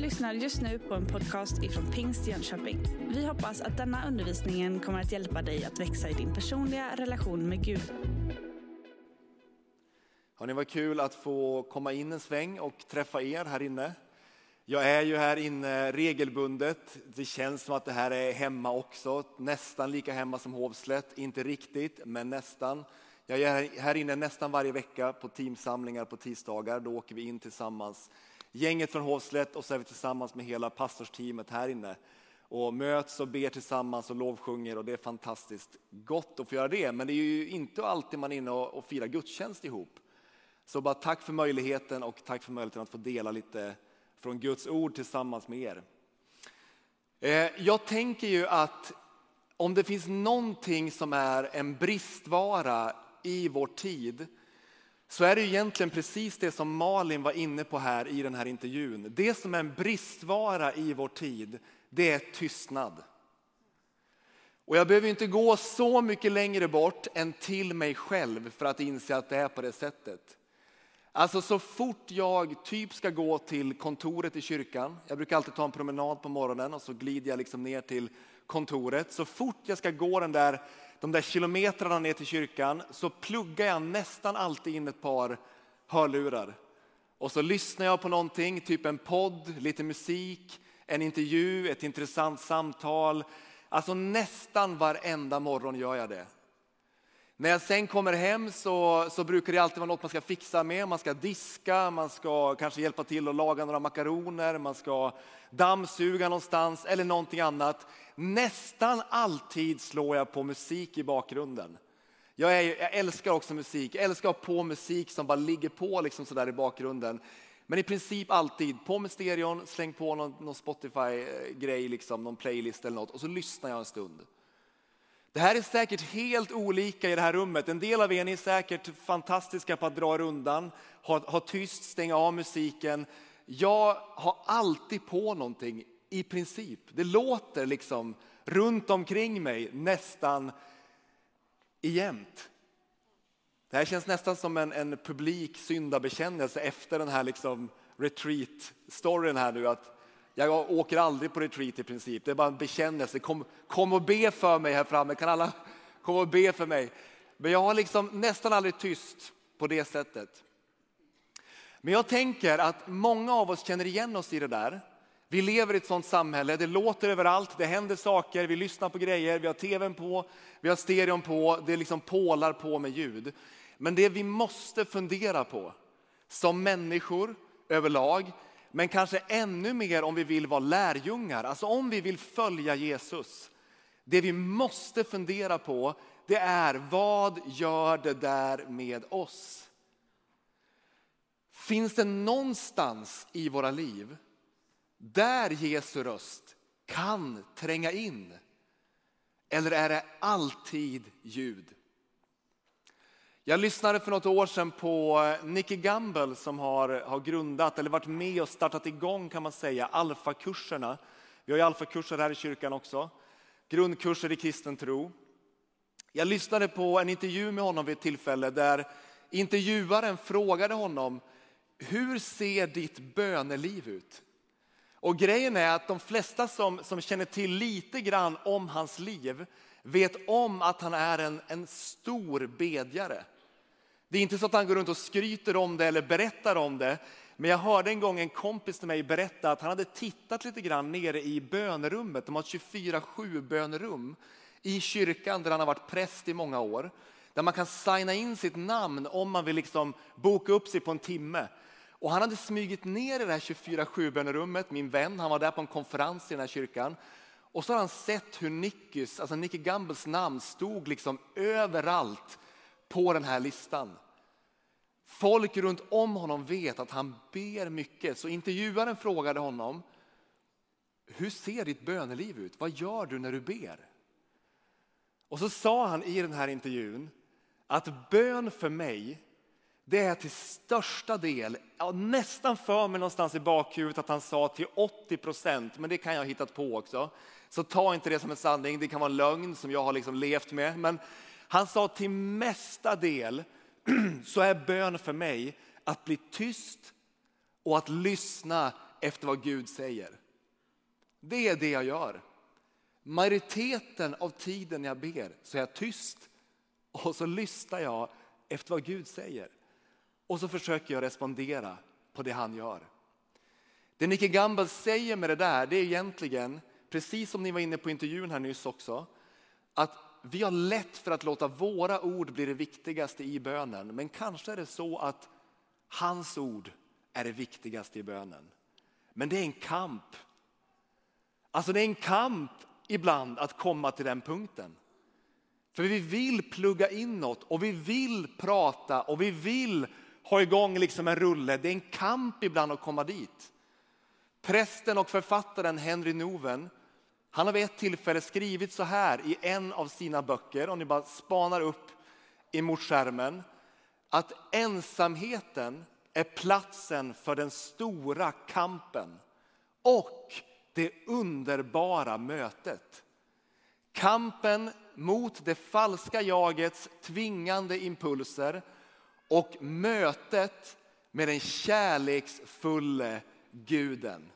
lyssnar just nu på en podcast ifrån Pingst Jönköping. Vi hoppas att denna undervisning kommer att hjälpa dig att växa i din personliga relation med Gud. Har ni varit kul att få komma in en sväng och träffa er här inne? Jag är ju här inne regelbundet. Det känns som att det här är hemma också. Nästan lika hemma som Hovslätt. Inte riktigt, men nästan. Jag är här inne nästan varje vecka på teamsamlingar på tisdagar. Då åker vi in tillsammans gänget från Hovslätt och så är vi tillsammans med hela pastorsteamet här inne och möts och ber tillsammans och lovsjunger och det är fantastiskt gott att få göra det. Men det är ju inte alltid man är inne och firar gudstjänst ihop. Så bara tack för möjligheten och tack för möjligheten att få dela lite från Guds ord tillsammans med er. Eh, jag tänker ju att om det finns någonting som är en bristvara i vår tid så är det egentligen precis det som Malin var inne på här i den här intervjun. Det som är en bristvara i vår tid, det är tystnad. Och jag behöver inte gå så mycket längre bort än till mig själv för att inse att det är på det sättet. Alltså så fort jag typ ska gå till kontoret i kyrkan, jag brukar alltid ta en promenad på morgonen och så glider jag liksom ner till kontoret. Så fort jag ska gå den där de där kilometrarna ner till kyrkan så pluggar jag nästan alltid in ett par hörlurar. Och så lyssnar jag på någonting, typ en podd, lite musik, en intervju, ett intressant samtal. Alltså nästan varenda morgon gör jag det. När jag sen kommer hem så, så brukar det alltid vara något man ska fixa med. Man ska diska, man ska kanske hjälpa till att laga några makaroner, man ska dammsuga någonstans eller någonting annat. Nästan alltid slår jag på musik i bakgrunden. Jag, är, jag älskar också musik, jag älskar att ha på musik som bara ligger på liksom sådär i bakgrunden. Men i princip alltid på med stereon, släng på någon, någon Spotify-grej, liksom, någon playlist eller något och så lyssnar jag en stund. Det här är säkert helt olika i det här rummet. En del av er är säkert fantastiska på att dra er undan, ha, ha tyst, stänga av musiken. Jag har alltid på någonting i princip. Det låter liksom runt omkring mig nästan jämt. Det här känns nästan som en, en publik syndabekännelse efter den här liksom retreat-storyn här nu. Att jag åker aldrig på retreat i princip. Det är bara en bekännelse. Kom, kom och be för mig här framme. Kan alla komma och be för mig? Men jag har liksom nästan aldrig tyst på det sättet. Men jag tänker att många av oss känner igen oss i det där. Vi lever i ett sånt samhälle, det låter överallt, det händer saker, vi lyssnar på grejer, vi har tvn på, vi har stereon på, det liksom pålar på med ljud. Men det vi måste fundera på som människor överlag, men kanske ännu mer om vi vill vara lärjungar, alltså om vi vill följa Jesus. Det vi måste fundera på, det är vad gör det där med oss? Finns det någonstans i våra liv där Jesu röst kan tränga in? Eller är det alltid ljud? Jag lyssnade för något år sedan på eh, Nicky Gamble som har, har grundat eller varit med och startat igång kan man säga alfakurserna. Vi har ju alfakurser här i kyrkan också. Grundkurser i kristen tro. Jag lyssnade på en intervju med honom vid ett tillfälle där intervjuaren frågade honom hur ser ditt böneliv ut? Och grejen är att de flesta som, som känner till lite grann om hans liv vet om att han är en, en stor bedjare. Det är inte så att han går runt och skryter om det eller berättar om det. Men jag hörde en gång en kompis till mig berätta att han hade tittat lite grann nere i bönerummet. De har ett 24-7 bönerum i kyrkan där han har varit präst i många år. Där man kan signa in sitt namn om man vill liksom boka upp sig på en timme. Och han hade smugit ner i det här 24-7 bönerummet, min vän, han var där på en konferens i den här kyrkan. Och så har han sett hur Nickys, alltså Nicky Gambles namn stod liksom överallt på den här listan. Folk runt om honom vet att han ber mycket, så intervjuaren frågade honom, hur ser ditt böneliv ut? Vad gör du när du ber? Och så sa han i den här intervjun att bön för mig, det är till största del, ja, nästan för mig någonstans i bakhuvudet att han sa till 80 procent, men det kan jag ha hittat på också. Så ta inte det som en sanning, det kan vara en lögn som jag har liksom levt med. Men han sa till mesta del så är bön för mig att bli tyst och att lyssna efter vad Gud säger. Det är det jag gör. Majoriteten av tiden jag ber så är jag tyst och så lyssnar jag efter vad Gud säger. Och så försöker jag respondera på det han gör. Det Nicke Gamble säger med det där, det är egentligen, precis som ni var inne på intervjun här nyss också, att vi har lätt för att låta våra ord bli det viktigaste i bönen. Men kanske är det så att hans ord är det viktigaste i bönen. Men det är en kamp. Alltså det är en kamp ibland att komma till den punkten. För vi vill plugga in något och vi vill prata och vi vill ha igång liksom en rulle. Det är en kamp ibland att komma dit. Prästen och författaren Henry Noven, han har vid ett tillfälle skrivit så här i en av sina böcker, om ni bara spanar upp emot skärmen, att ensamheten är platsen för den stora kampen och det underbara mötet. Kampen mot det falska jagets tvingande impulser och mötet med den kärleksfulle guden.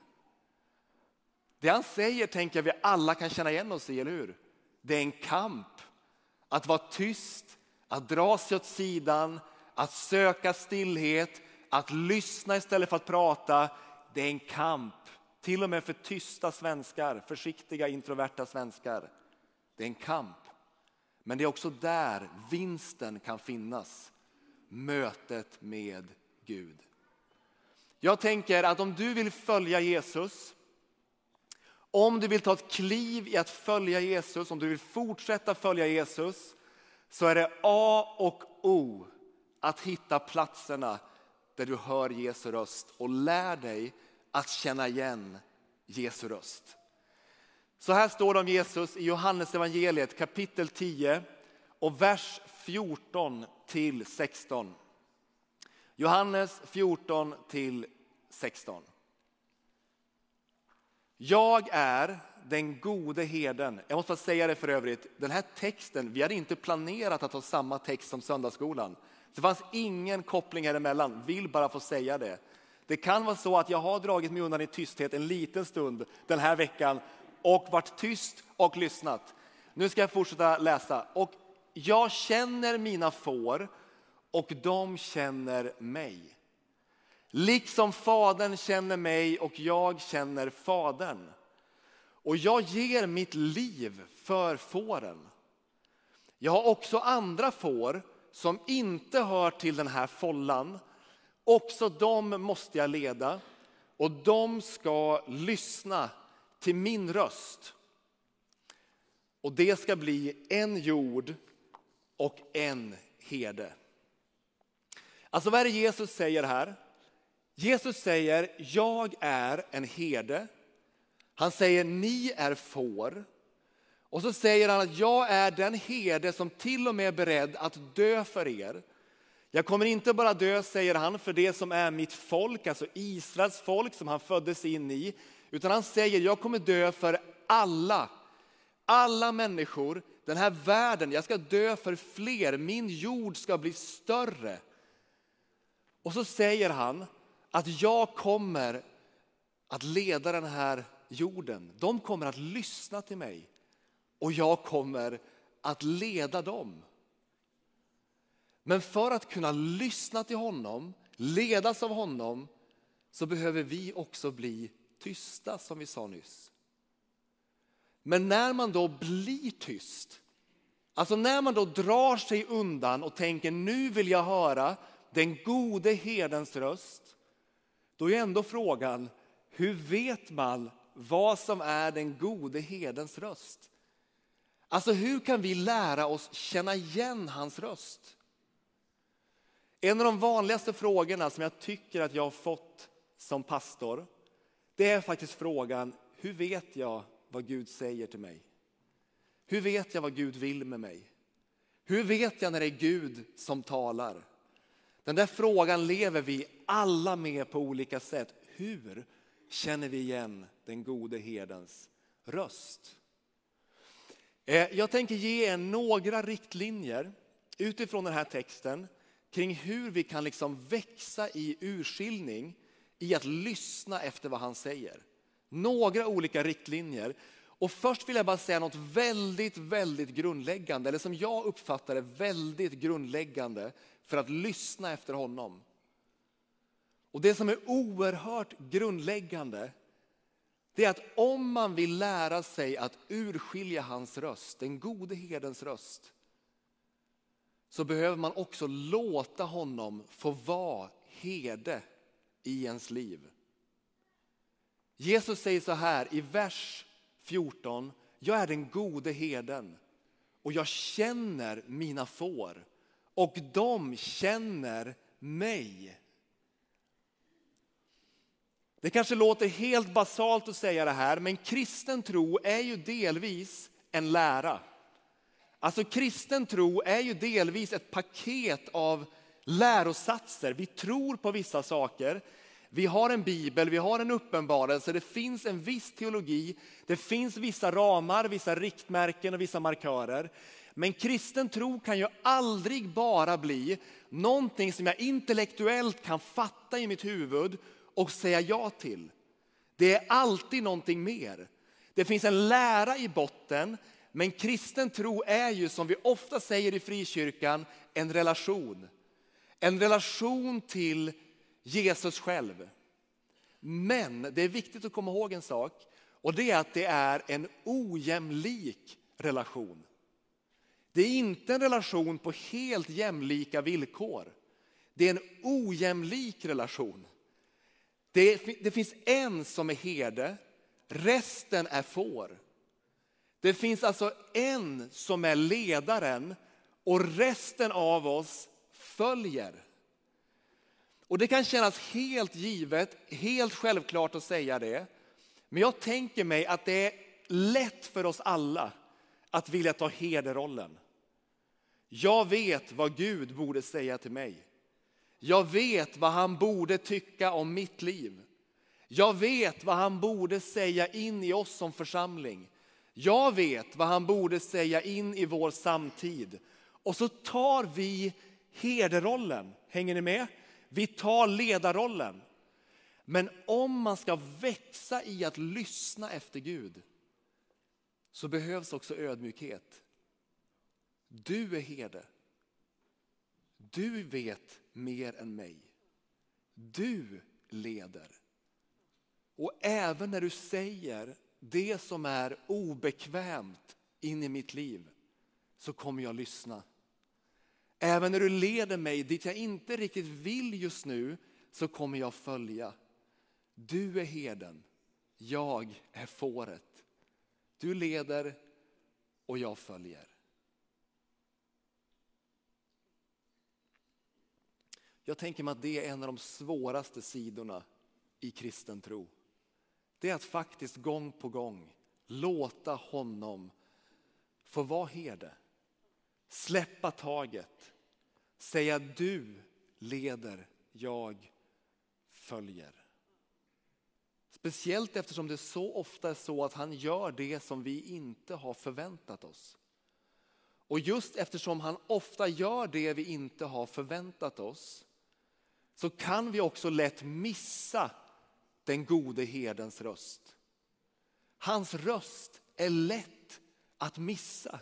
Det han säger tänker jag vi alla kan känna igen oss i, eller hur? Det är en kamp. Att vara tyst, att dra sig åt sidan, att söka stillhet, att lyssna istället för att prata. Det är en kamp. Till och med för tysta svenskar, försiktiga introverta svenskar. Det är en kamp. Men det är också där vinsten kan finnas. Mötet med Gud. Jag tänker att om du vill följa Jesus, om du vill ta ett kliv i att följa Jesus, om du vill fortsätta följa Jesus, så är det A och O att hitta platserna där du hör Jesu röst och lär dig att känna igen Jesu röst. Så här står det om Jesus i Johannes evangeliet kapitel 10 och vers 14 till 16. Johannes 14 till 16. Jag är den gode herden. Jag måste säga det för övrigt, den här texten, vi hade inte planerat att ha samma text som söndagsskolan. Det fanns ingen koppling här emellan, vill bara få säga det. Det kan vara så att jag har dragit mig undan i tysthet en liten stund den här veckan och varit tyst och lyssnat. Nu ska jag fortsätta läsa. Och jag känner mina får och de känner mig. Liksom Fadern känner mig och jag känner Fadern. Och jag ger mitt liv för fåren. Jag har också andra får som inte hör till den här follan. Också dem måste jag leda och de ska lyssna till min röst. Och det ska bli en jord och en herde. Alltså vad är det Jesus säger här? Jesus säger, jag är en herde. Han säger, ni är får. Och så säger han att jag är den herde som till och med är beredd att dö för er. Jag kommer inte bara dö, säger han, för det som är mitt folk, alltså Israels folk som han föddes in i. Utan han säger, jag kommer dö för alla. Alla människor, den här världen, jag ska dö för fler, min jord ska bli större. Och så säger han att jag kommer att leda den här jorden. De kommer att lyssna till mig och jag kommer att leda dem. Men för att kunna lyssna till honom, ledas av honom, så behöver vi också bli tysta som vi sa nyss. Men när man då blir tyst, alltså när man då drar sig undan och tänker nu vill jag höra den gode herdens röst, då är ändå frågan, hur vet man vad som är den gode herdens röst? Alltså hur kan vi lära oss känna igen hans röst? En av de vanligaste frågorna som jag tycker att jag har fått som pastor, det är faktiskt frågan, hur vet jag vad Gud säger till mig? Hur vet jag vad Gud vill med mig? Hur vet jag när det är Gud som talar? Den där frågan lever vi alla med på olika sätt. Hur känner vi igen den gode herdens röst? Eh, jag tänker ge er några riktlinjer utifrån den här texten kring hur vi kan liksom växa i urskiljning i att lyssna efter vad han säger. Några olika riktlinjer. Och först vill jag bara säga något väldigt, väldigt grundläggande, eller som jag uppfattar det väldigt grundläggande för att lyssna efter honom. Och det som är oerhört grundläggande, det är att om man vill lära sig att urskilja hans röst, den gode herdens röst, så behöver man också låta honom få vara herde i ens liv. Jesus säger så här i vers 14. Jag är den gode herden och jag känner mina får och de känner mig. Det kanske låter helt basalt att säga det här, men kristen tro är ju delvis en lära. Alltså kristen tro är ju delvis ett paket av lärosatser. Vi tror på vissa saker. Vi har en bibel, vi har en uppenbarelse, det finns en viss teologi, det finns vissa ramar, vissa riktmärken och vissa markörer. Men kristen tro kan ju aldrig bara bli någonting som jag intellektuellt kan fatta i mitt huvud och säga ja till. Det är alltid någonting mer. Det finns en lära i botten, men kristen tro är ju som vi ofta säger i frikyrkan en relation. En relation till Jesus själv. Men det är viktigt att komma ihåg en sak och det är att det är en ojämlik relation. Det är inte en relation på helt jämlika villkor. Det är en ojämlik relation. Det, det finns en som är herde, resten är får. Det finns alltså en som är ledaren och resten av oss följer. Och det kan kännas helt givet, helt självklart att säga det. Men jag tänker mig att det är lätt för oss alla att vilja ta hederrollen. Jag vet vad Gud borde säga till mig. Jag vet vad han borde tycka om mitt liv. Jag vet vad han borde säga in i oss som församling. Jag vet vad han borde säga in i vår samtid. Och så tar vi hederrollen. Hänger ni med? Vi tar ledarrollen. Men om man ska växa i att lyssna efter Gud så behövs också ödmjukhet. Du är herde. Du vet mer än mig. Du leder. Och även när du säger det som är obekvämt in i mitt liv så kommer jag lyssna. Även när du leder mig dit jag inte riktigt vill just nu så kommer jag följa. Du är herden, jag är fåret. Du leder och jag följer. Jag tänker mig att det är en av de svåraste sidorna i kristen tro. Det är att faktiskt gång på gång låta honom få vara herde. Släppa taget. Säga du leder, jag följer. Speciellt eftersom det så ofta är så att han gör det som vi inte har förväntat oss. Och just eftersom han ofta gör det vi inte har förväntat oss så kan vi också lätt missa den gode herdens röst. Hans röst är lätt att missa.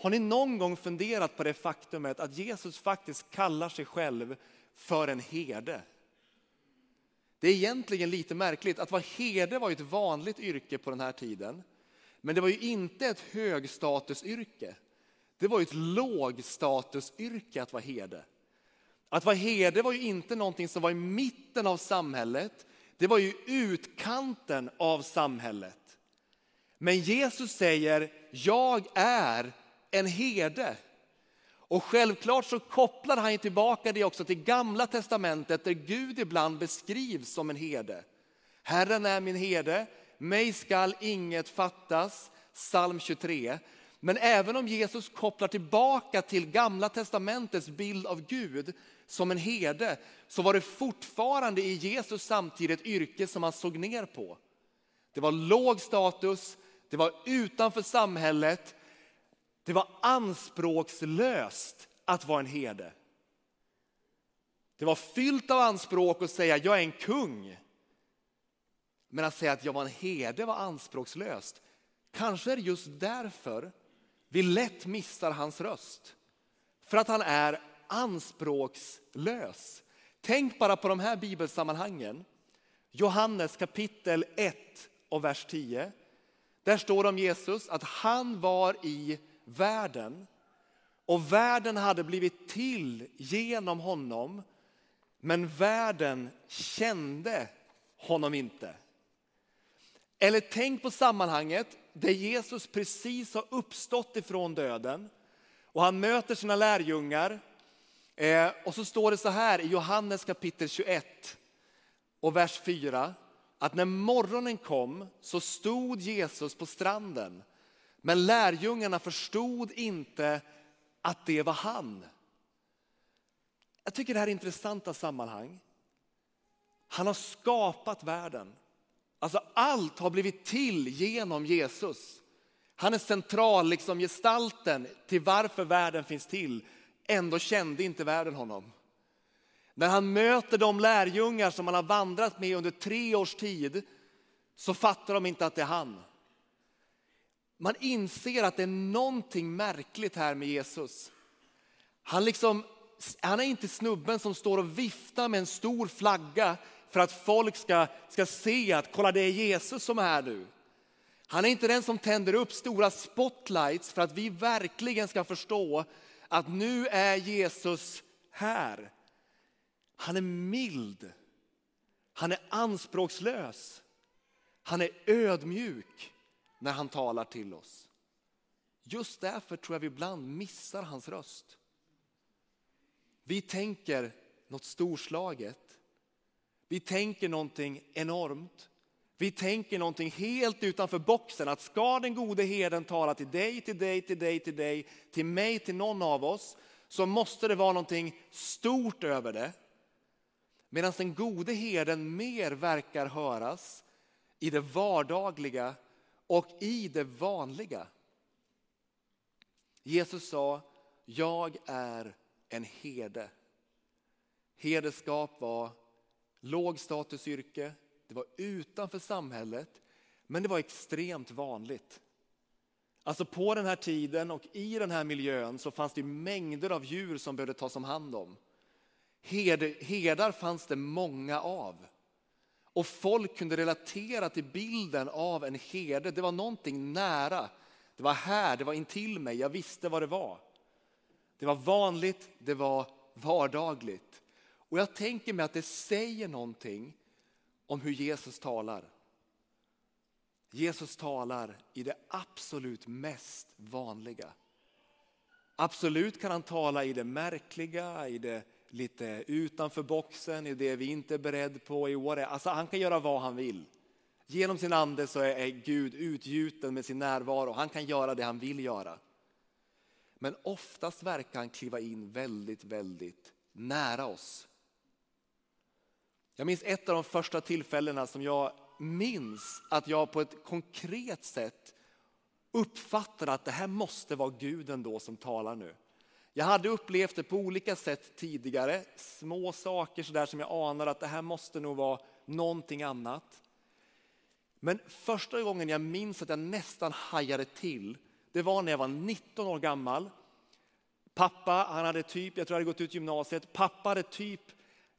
Har ni någon gång funderat på det faktumet att Jesus faktiskt kallar sig själv för en herde? Det är egentligen lite märkligt. Att vara herde var ett vanligt yrke på den här tiden. Men det var ju inte ett högstatusyrke. Det var ett lågstatusyrke att vara herde. Att vara herde var ju inte någonting som var i mitten av samhället. Det var ju utkanten av samhället. Men Jesus säger, jag är en herde. Och självklart så kopplar han tillbaka det också till gamla testamentet där Gud ibland beskrivs som en herde. Herren är min herde, mig skall inget fattas. Psalm 23. Men även om Jesus kopplar tillbaka till gamla testamentets bild av Gud som en herde så var det fortfarande i Jesus samtid ett yrke som han såg ner på. Det var låg status, det var utanför samhället, det var anspråkslöst att vara en herde. Det var fyllt av anspråk att säga jag är en kung. Men att säga att jag var en herde var anspråkslöst. Kanske är det just därför vi lätt missar hans röst. För att han är anspråkslös. Tänk bara på de här bibelsammanhangen. Johannes kapitel 1 och vers 10. Där står det om Jesus att han var i världen och världen hade blivit till genom honom men världen kände honom inte. Eller tänk på sammanhanget där Jesus precis har uppstått ifrån döden och han möter sina lärjungar. Eh, och så står det så här i Johannes kapitel 21 och vers 4 att när morgonen kom så stod Jesus på stranden. Men lärjungarna förstod inte att det var han. Jag tycker det här är intressanta sammanhang. Han har skapat världen. Alltså allt har blivit till genom Jesus. Han är central, liksom gestalten till varför världen finns till. Ändå kände inte världen honom. När han möter de lärjungar som han har vandrat med under tre års tid så fattar de inte att det är han. Man inser att det är någonting märkligt här med Jesus. Han, liksom, han är inte snubben som står och viftar med en stor flagga för att folk ska, ska se att kolla det är Jesus som är här nu. Han är inte den som tänder upp stora spotlights för att vi verkligen ska förstå att nu är Jesus här. Han är mild. Han är anspråkslös. Han är ödmjuk när han talar till oss. Just därför tror jag vi ibland missar hans röst. Vi tänker något storslaget. Vi tänker någonting enormt. Vi tänker någonting helt utanför boxen. Att ska den gode herden tala till dig, till dig, till dig, till dig, till mig, till någon av oss, så måste det vara någonting stort över det. Medan den gode herden mer verkar höras i det vardagliga och i det vanliga. Jesus sa, jag är en herde. Herdeskap var låg statusyrke, det var utanför samhället, men det var extremt vanligt. Alltså på den här tiden och i den här miljön så fanns det mängder av djur som behövde tas om hand om. Herdar fanns det många av. Och folk kunde relatera till bilden av en herde. Det var någonting nära. Det var här, det var intill mig, jag visste vad det var. Det var vanligt, det var vardagligt. Och jag tänker mig att det säger någonting om hur Jesus talar. Jesus talar i det absolut mest vanliga. Absolut kan han tala i det märkliga, i det lite utanför boxen, i det vi inte är beredda på. I what alltså han kan göra vad han vill. Genom sin ande så är Gud utgjuten med sin närvaro. Han kan göra det han vill göra. Men oftast verkar han kliva in väldigt, väldigt nära oss. Jag minns ett av de första tillfällena som jag minns att jag på ett konkret sätt uppfattade att det här måste vara Gud ändå som talar nu. Jag hade upplevt det på olika sätt tidigare, små saker så där som jag anade, att det här måste nog vara någonting annat. Men första gången jag minns att jag nästan hajade till, det var när jag var 19 år gammal. Pappa, han hade typ, jag tror jag hade gått ut gymnasiet, pappa hade typ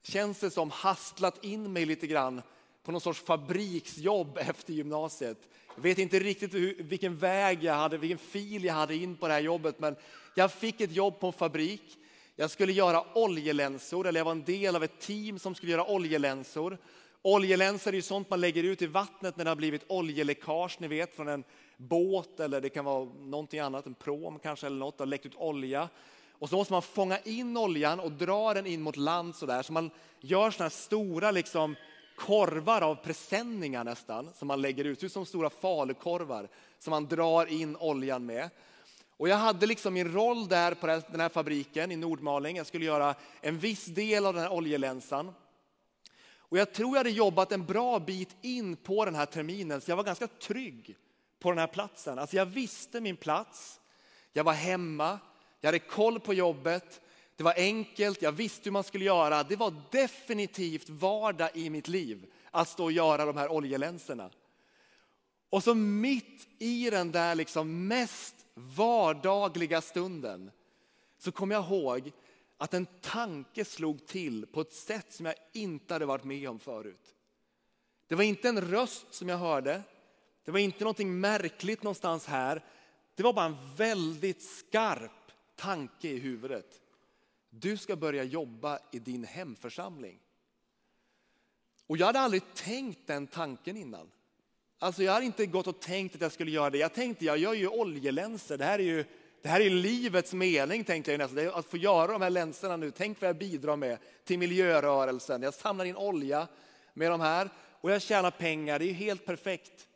känns det som, hastlat in mig lite grann på någon sorts fabriksjobb efter gymnasiet. Jag vet inte riktigt hur, vilken väg jag hade, vilken fil jag hade in på det här jobbet, men jag fick ett jobb på en fabrik. Jag skulle göra oljelänsor, eller jag var en del av ett team som skulle göra oljelänsor. Oljelänsor är ju sånt man lägger ut i vattnet när det har blivit oljeläckage, ni vet, från en båt eller det kan vara någonting annat, en prom kanske eller något, har läckt ut olja. Och så måste man fånga in oljan och dra den in mot land så där. Så man gör sådana här stora liksom, korvar av presenningar nästan, som man lägger ut, ut som stora falukorvar som man drar in oljan med. Och jag hade liksom min roll där på den här fabriken i Nordmaling. Jag skulle göra en viss del av den här oljelänsan. Och jag tror jag hade jobbat en bra bit in på den här terminen, så jag var ganska trygg på den här platsen. Alltså jag visste min plats, jag var hemma, jag hade koll på jobbet det var enkelt, jag visste hur man skulle göra. Det var definitivt vardag i mitt liv att stå och göra de här oljelänserna. Och så mitt i den där liksom mest vardagliga stunden så kom jag ihåg att en tanke slog till på ett sätt som jag inte hade varit med om förut. Det var inte en röst som jag hörde. Det var inte någonting märkligt någonstans här. Det var bara en väldigt skarp tanke i huvudet. Du ska börja jobba i din hemförsamling. Och jag hade aldrig tänkt den tanken innan. Alltså jag hade inte gått och tänkt att jag skulle göra det. Jag tänkte, jag gör ju oljelänser. Det här är ju det här är livets mening, tänkte jag nästan. Att få göra de här länserna nu. Tänk vad jag bidrar med till miljörörelsen. Jag samlar in olja med de här och jag tjänar pengar. Det är ju helt perfekt.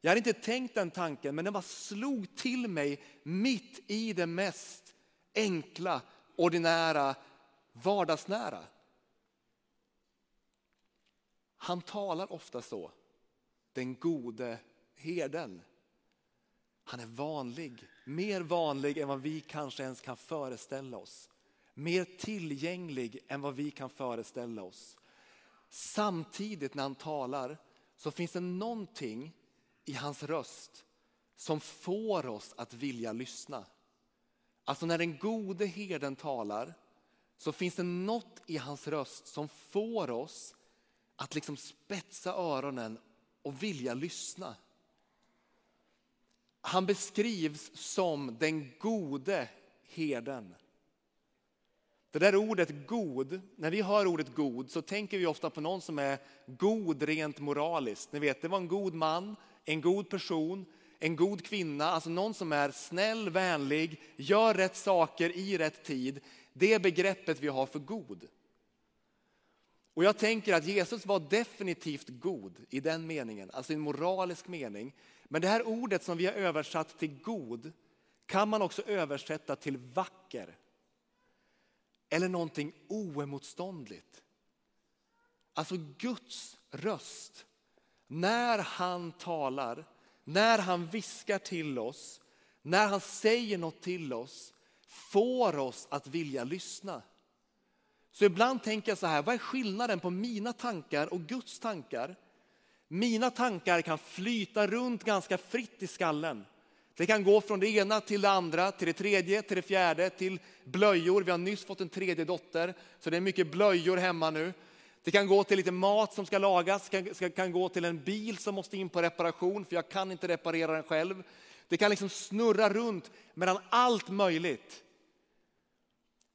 Jag hade inte tänkt den tanken, men den bara slog till mig mitt i det mest enkla, ordinära, vardagsnära. Han talar ofta så, den gode herden. Han är vanlig, mer vanlig än vad vi kanske ens kan föreställa oss. Mer tillgänglig än vad vi kan föreställa oss. Samtidigt när han talar så finns det någonting i hans röst som får oss att vilja lyssna. Alltså när den gode herden talar så finns det något i hans röst som får oss att liksom spetsa öronen och vilja lyssna. Han beskrivs som den gode herden. Det där ordet god, när vi hör ordet god så tänker vi ofta på någon som är god rent moraliskt. Ni vet, det var en god man, en god person, en god kvinna, alltså någon som är snäll, vänlig, gör rätt saker i rätt tid. Det är begreppet vi har för god. Och jag tänker att Jesus var definitivt god i den meningen, alltså i en moralisk mening. Men det här ordet som vi har översatt till god kan man också översätta till vacker. Eller någonting oemotståndligt. Alltså Guds röst. När han talar, när han viskar till oss, när han säger något till oss, får oss att vilja lyssna. Så ibland tänker jag så här, vad är skillnaden på mina tankar och Guds tankar? Mina tankar kan flyta runt ganska fritt i skallen. Det kan gå från det ena till det andra, till det tredje, till det fjärde, till blöjor. Vi har nyss fått en tredje dotter, så det är mycket blöjor hemma nu. Det kan gå till lite mat som ska lagas, det kan, kan gå till en bil som måste in på reparation, för jag kan inte reparera den själv. Det kan liksom snurra runt mellan allt möjligt.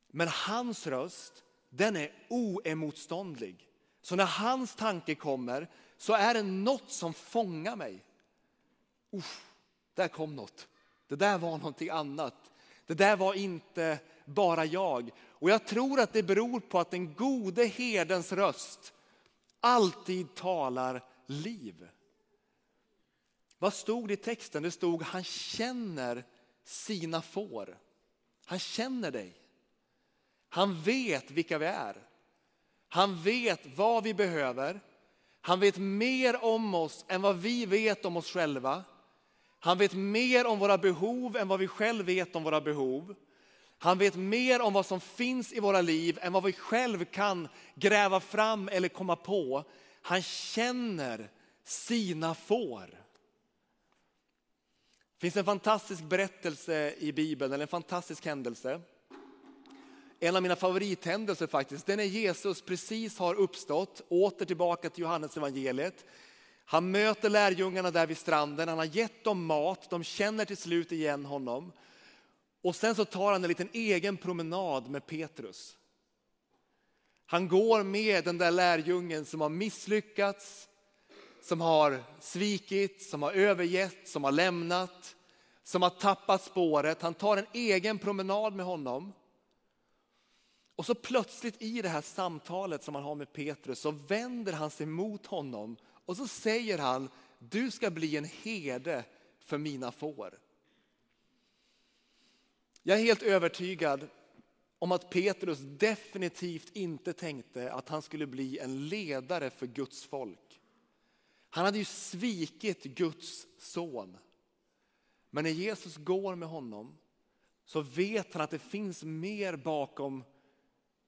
Men hans röst, den är oemotståndlig. Så när hans tanke kommer så är det något som fångar mig. Uff, där kom något. Det där var någonting annat. Det där var inte bara jag. Och jag tror att det beror på att den gode herdens röst alltid talar liv. Vad stod det i texten? Det stod han känner sina får. Han känner dig. Han vet vilka vi är. Han vet vad vi behöver. Han vet mer om oss än vad vi vet om oss själva. Han vet mer om våra behov än vad vi själva vet om våra behov. Han vet mer om vad som finns i våra liv än vad vi själva kan gräva fram eller komma på. Han känner sina får. Det finns en fantastisk berättelse i Bibeln, eller en fantastisk händelse en av mina favorithändelser faktiskt, den är Jesus precis har uppstått, åter tillbaka till Johannes evangeliet. Han möter lärjungarna där vid stranden, han har gett dem mat, de känner till slut igen honom. Och sen så tar han en liten egen promenad med Petrus. Han går med den där lärjungen som har misslyckats, som har svikit, som har övergett, som har lämnat, som har tappat spåret. Han tar en egen promenad med honom. Och så plötsligt i det här samtalet som han har med Petrus så vänder han sig mot honom och så säger han, du ska bli en herde för mina får. Jag är helt övertygad om att Petrus definitivt inte tänkte att han skulle bli en ledare för Guds folk. Han hade ju svikit Guds son. Men när Jesus går med honom så vet han att det finns mer bakom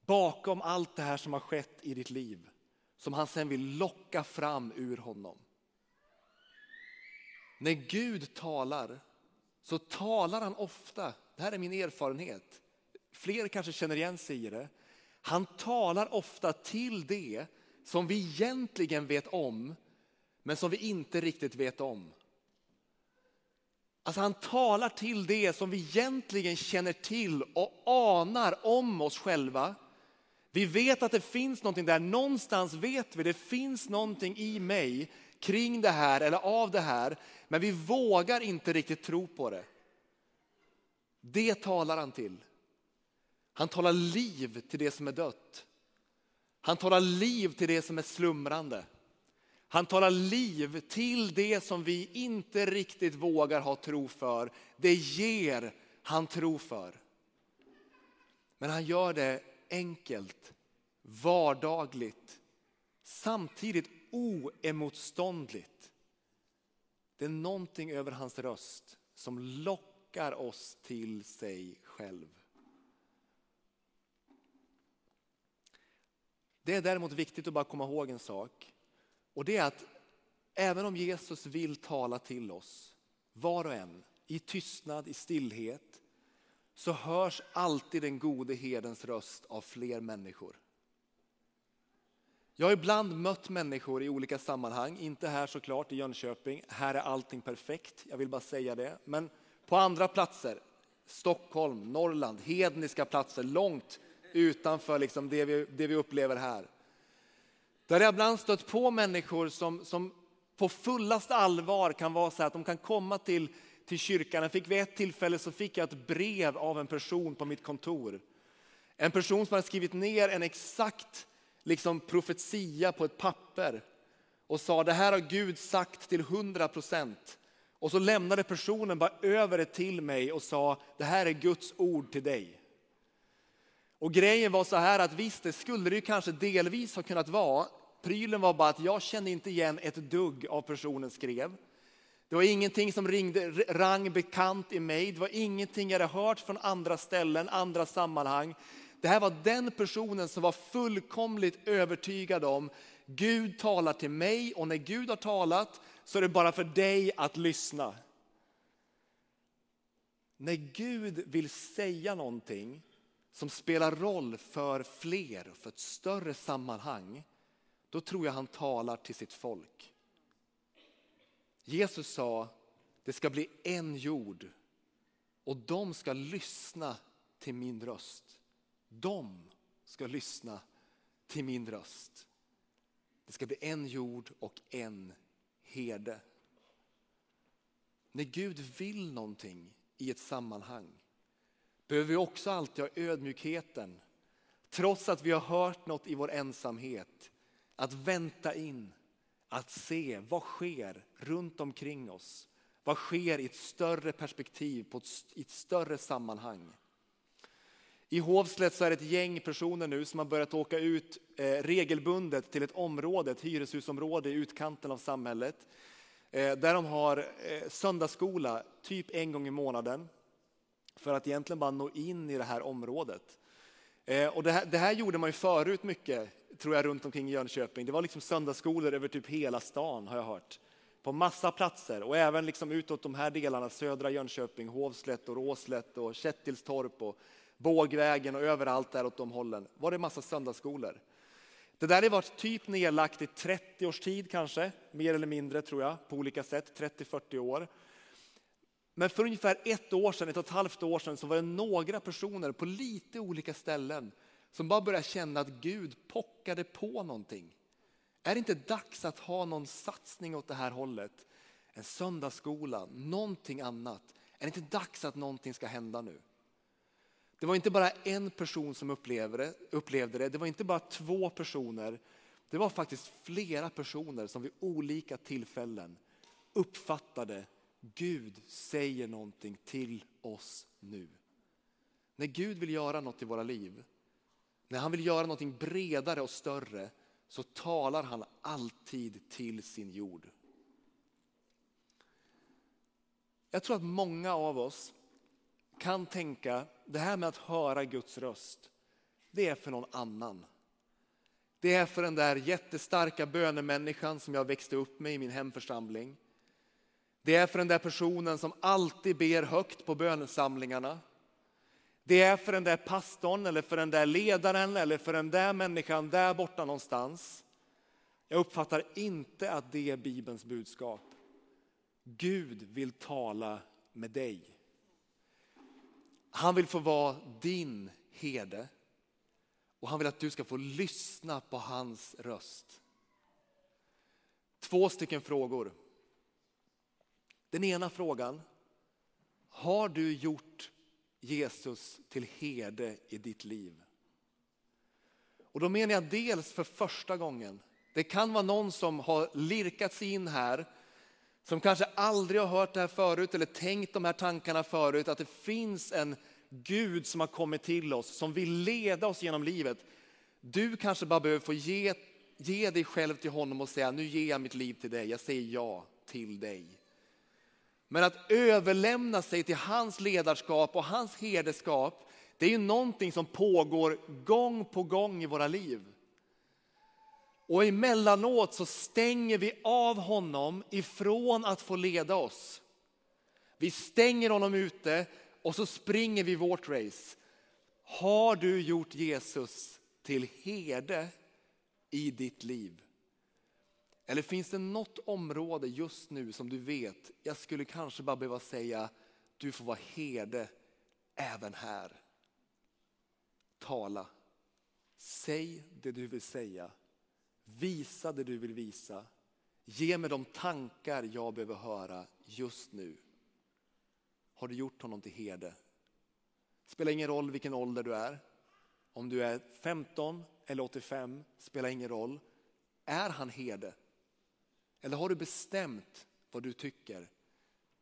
bakom allt det här som har skett i ditt liv som han sen vill locka fram ur honom. När Gud talar så talar han ofta, det här är min erfarenhet, fler kanske känner igen sig i det. Han talar ofta till det som vi egentligen vet om, men som vi inte riktigt vet om. Alltså han talar till det som vi egentligen känner till och anar om oss själva. Vi vet att det finns någonting där, någonstans vet vi det finns någonting i mig kring det här eller av det här, men vi vågar inte riktigt tro på det. Det talar han till. Han talar liv till det som är dött. Han talar liv till det som är slumrande. Han talar liv till det som vi inte riktigt vågar ha tro för. Det ger han tro för. Men han gör det enkelt, vardagligt, samtidigt oemotståndligt. Det är någonting över hans röst som lockar lockar oss till sig själv. Det är däremot viktigt att bara komma ihåg en sak. Och det är att även om Jesus vill tala till oss, var och en, i tystnad, i stillhet, så hörs alltid den gode herdens röst av fler människor. Jag har ibland mött människor i olika sammanhang, inte här såklart i Jönköping, här är allting perfekt, jag vill bara säga det. Men på andra platser, Stockholm, Norrland, hedniska platser, långt utanför liksom det, vi, det vi upplever här. Där jag ibland stött på människor som, som på fullaste allvar kan vara så att de kan komma till, till kyrkan. Jag fick vid ett tillfälle så fick jag ett brev av en person på mitt kontor. En person som hade skrivit ner en exakt liksom profetia på ett papper och sa det här har Gud sagt till hundra procent. Och så lämnade personen bara över det till mig och sa det här är Guds ord till dig. Och grejen var så här att visst, det skulle det ju kanske delvis ha kunnat vara. Prylen var bara att jag kände inte igen ett dugg av personen skrev. Det var ingenting som ringde, rang bekant i mig. Det var ingenting jag hade hört från andra ställen, andra sammanhang. Det här var den personen som var fullkomligt övertygad om Gud talar till mig och när Gud har talat så är det bara för dig att lyssna. När Gud vill säga någonting som spelar roll för fler, och för ett större sammanhang, då tror jag han talar till sitt folk. Jesus sa, det ska bli en jord och de ska lyssna till min röst. De ska lyssna till min röst. Det ska bli en jord och en herde. När Gud vill någonting i ett sammanhang behöver vi också alltid ha ödmjukheten, trots att vi har hört något i vår ensamhet, att vänta in, att se vad sker runt omkring oss. Vad sker i ett större perspektiv, på ett, i ett större sammanhang. I Hovslätt så är det ett gäng personer nu som har börjat åka ut eh, regelbundet till ett område, ett hyreshusområde i utkanten av samhället. Eh, där de har eh, söndagsskola typ en gång i månaden för att egentligen bara nå in i det här området. Och det här, det, här, gjorde man ju förut mycket, tror jag, runt omkring i Jönköping. Det var liksom söndagsskolor över typ hela stan, har jag hört. På massa platser och även liksom utåt de här delarna, södra Jönköping, Hovslätt och Råslätt och Kättilstorp och Bågvägen och överallt där åt de hållen var det massa söndagsskolor. Det där har varit typ nedlagt i 30 års tid kanske, mer eller mindre tror jag, på olika sätt, 30-40 år. Men för ungefär ett år sedan, ett och ett halvt år sedan, så var det några personer på lite olika ställen som bara började känna att Gud pockade på någonting. Är det inte dags att ha någon satsning åt det här hållet? En söndagsskola, någonting annat. Är det inte dags att någonting ska hända nu? Det var inte bara en person som upplevde det, upplevde det, det var inte bara två personer. Det var faktiskt flera personer som vid olika tillfällen uppfattade Gud säger någonting till oss nu. När Gud vill göra något i våra liv, när han vill göra någonting bredare och större, så talar han alltid till sin jord. Jag tror att många av oss kan tänka, det här med att höra Guds röst, det är för någon annan. Det är för den där jättestarka bönemänniskan som jag växte upp med i min hemförsamling. Det är för den där personen som alltid ber högt på bönesamlingarna. Det är för den där pastorn eller för den där ledaren eller för den där människan där borta någonstans. Jag uppfattar inte att det är Bibelns budskap. Gud vill tala med dig. Han vill få vara din herde och han vill att du ska få lyssna på hans röst. Två stycken frågor. Den ena frågan, har du gjort Jesus till herde i ditt liv? Och då menar jag dels för första gången. Det kan vara någon som har lirkat sig in här, som kanske aldrig har hört det här förut eller tänkt de här tankarna förut, att det finns en Gud som har kommit till oss, som vill leda oss genom livet. Du kanske bara behöver få ge, ge dig själv till honom och säga, nu ger jag mitt liv till dig, jag säger ja till dig. Men att överlämna sig till hans ledarskap och hans herdeskap, det är ju någonting som pågår gång på gång i våra liv. Och emellanåt så stänger vi av honom ifrån att få leda oss. Vi stänger honom ute och så springer vi vårt race. Har du gjort Jesus till herde i ditt liv? Eller finns det något område just nu som du vet, jag skulle kanske bara behöva säga, du får vara herde även här. Tala. Säg det du vill säga. Visa det du vill visa. Ge mig de tankar jag behöver höra just nu. Har du gjort honom till herde? Spelar ingen roll vilken ålder du är. Om du är 15 eller 85, spelar ingen roll. Är han herde? Eller har du bestämt vad du tycker?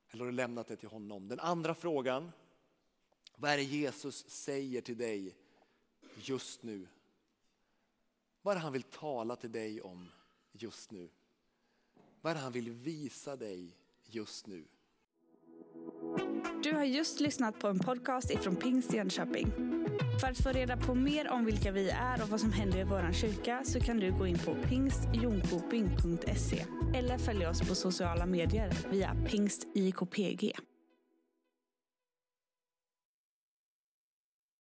Eller har du lämnat det till honom? Den andra frågan, vad är det Jesus säger till dig just nu? Vad är det han vill tala till dig om just nu? Vad är det han vill visa dig just nu? Du har just lyssnat på en podcast ifrån Pingst Jönköping. För att få reda på mer om vilka vi är och vad som händer i vår kyrka så kan du gå in på pingstjonkoping.se eller följa oss på sociala medier via pingstikpg.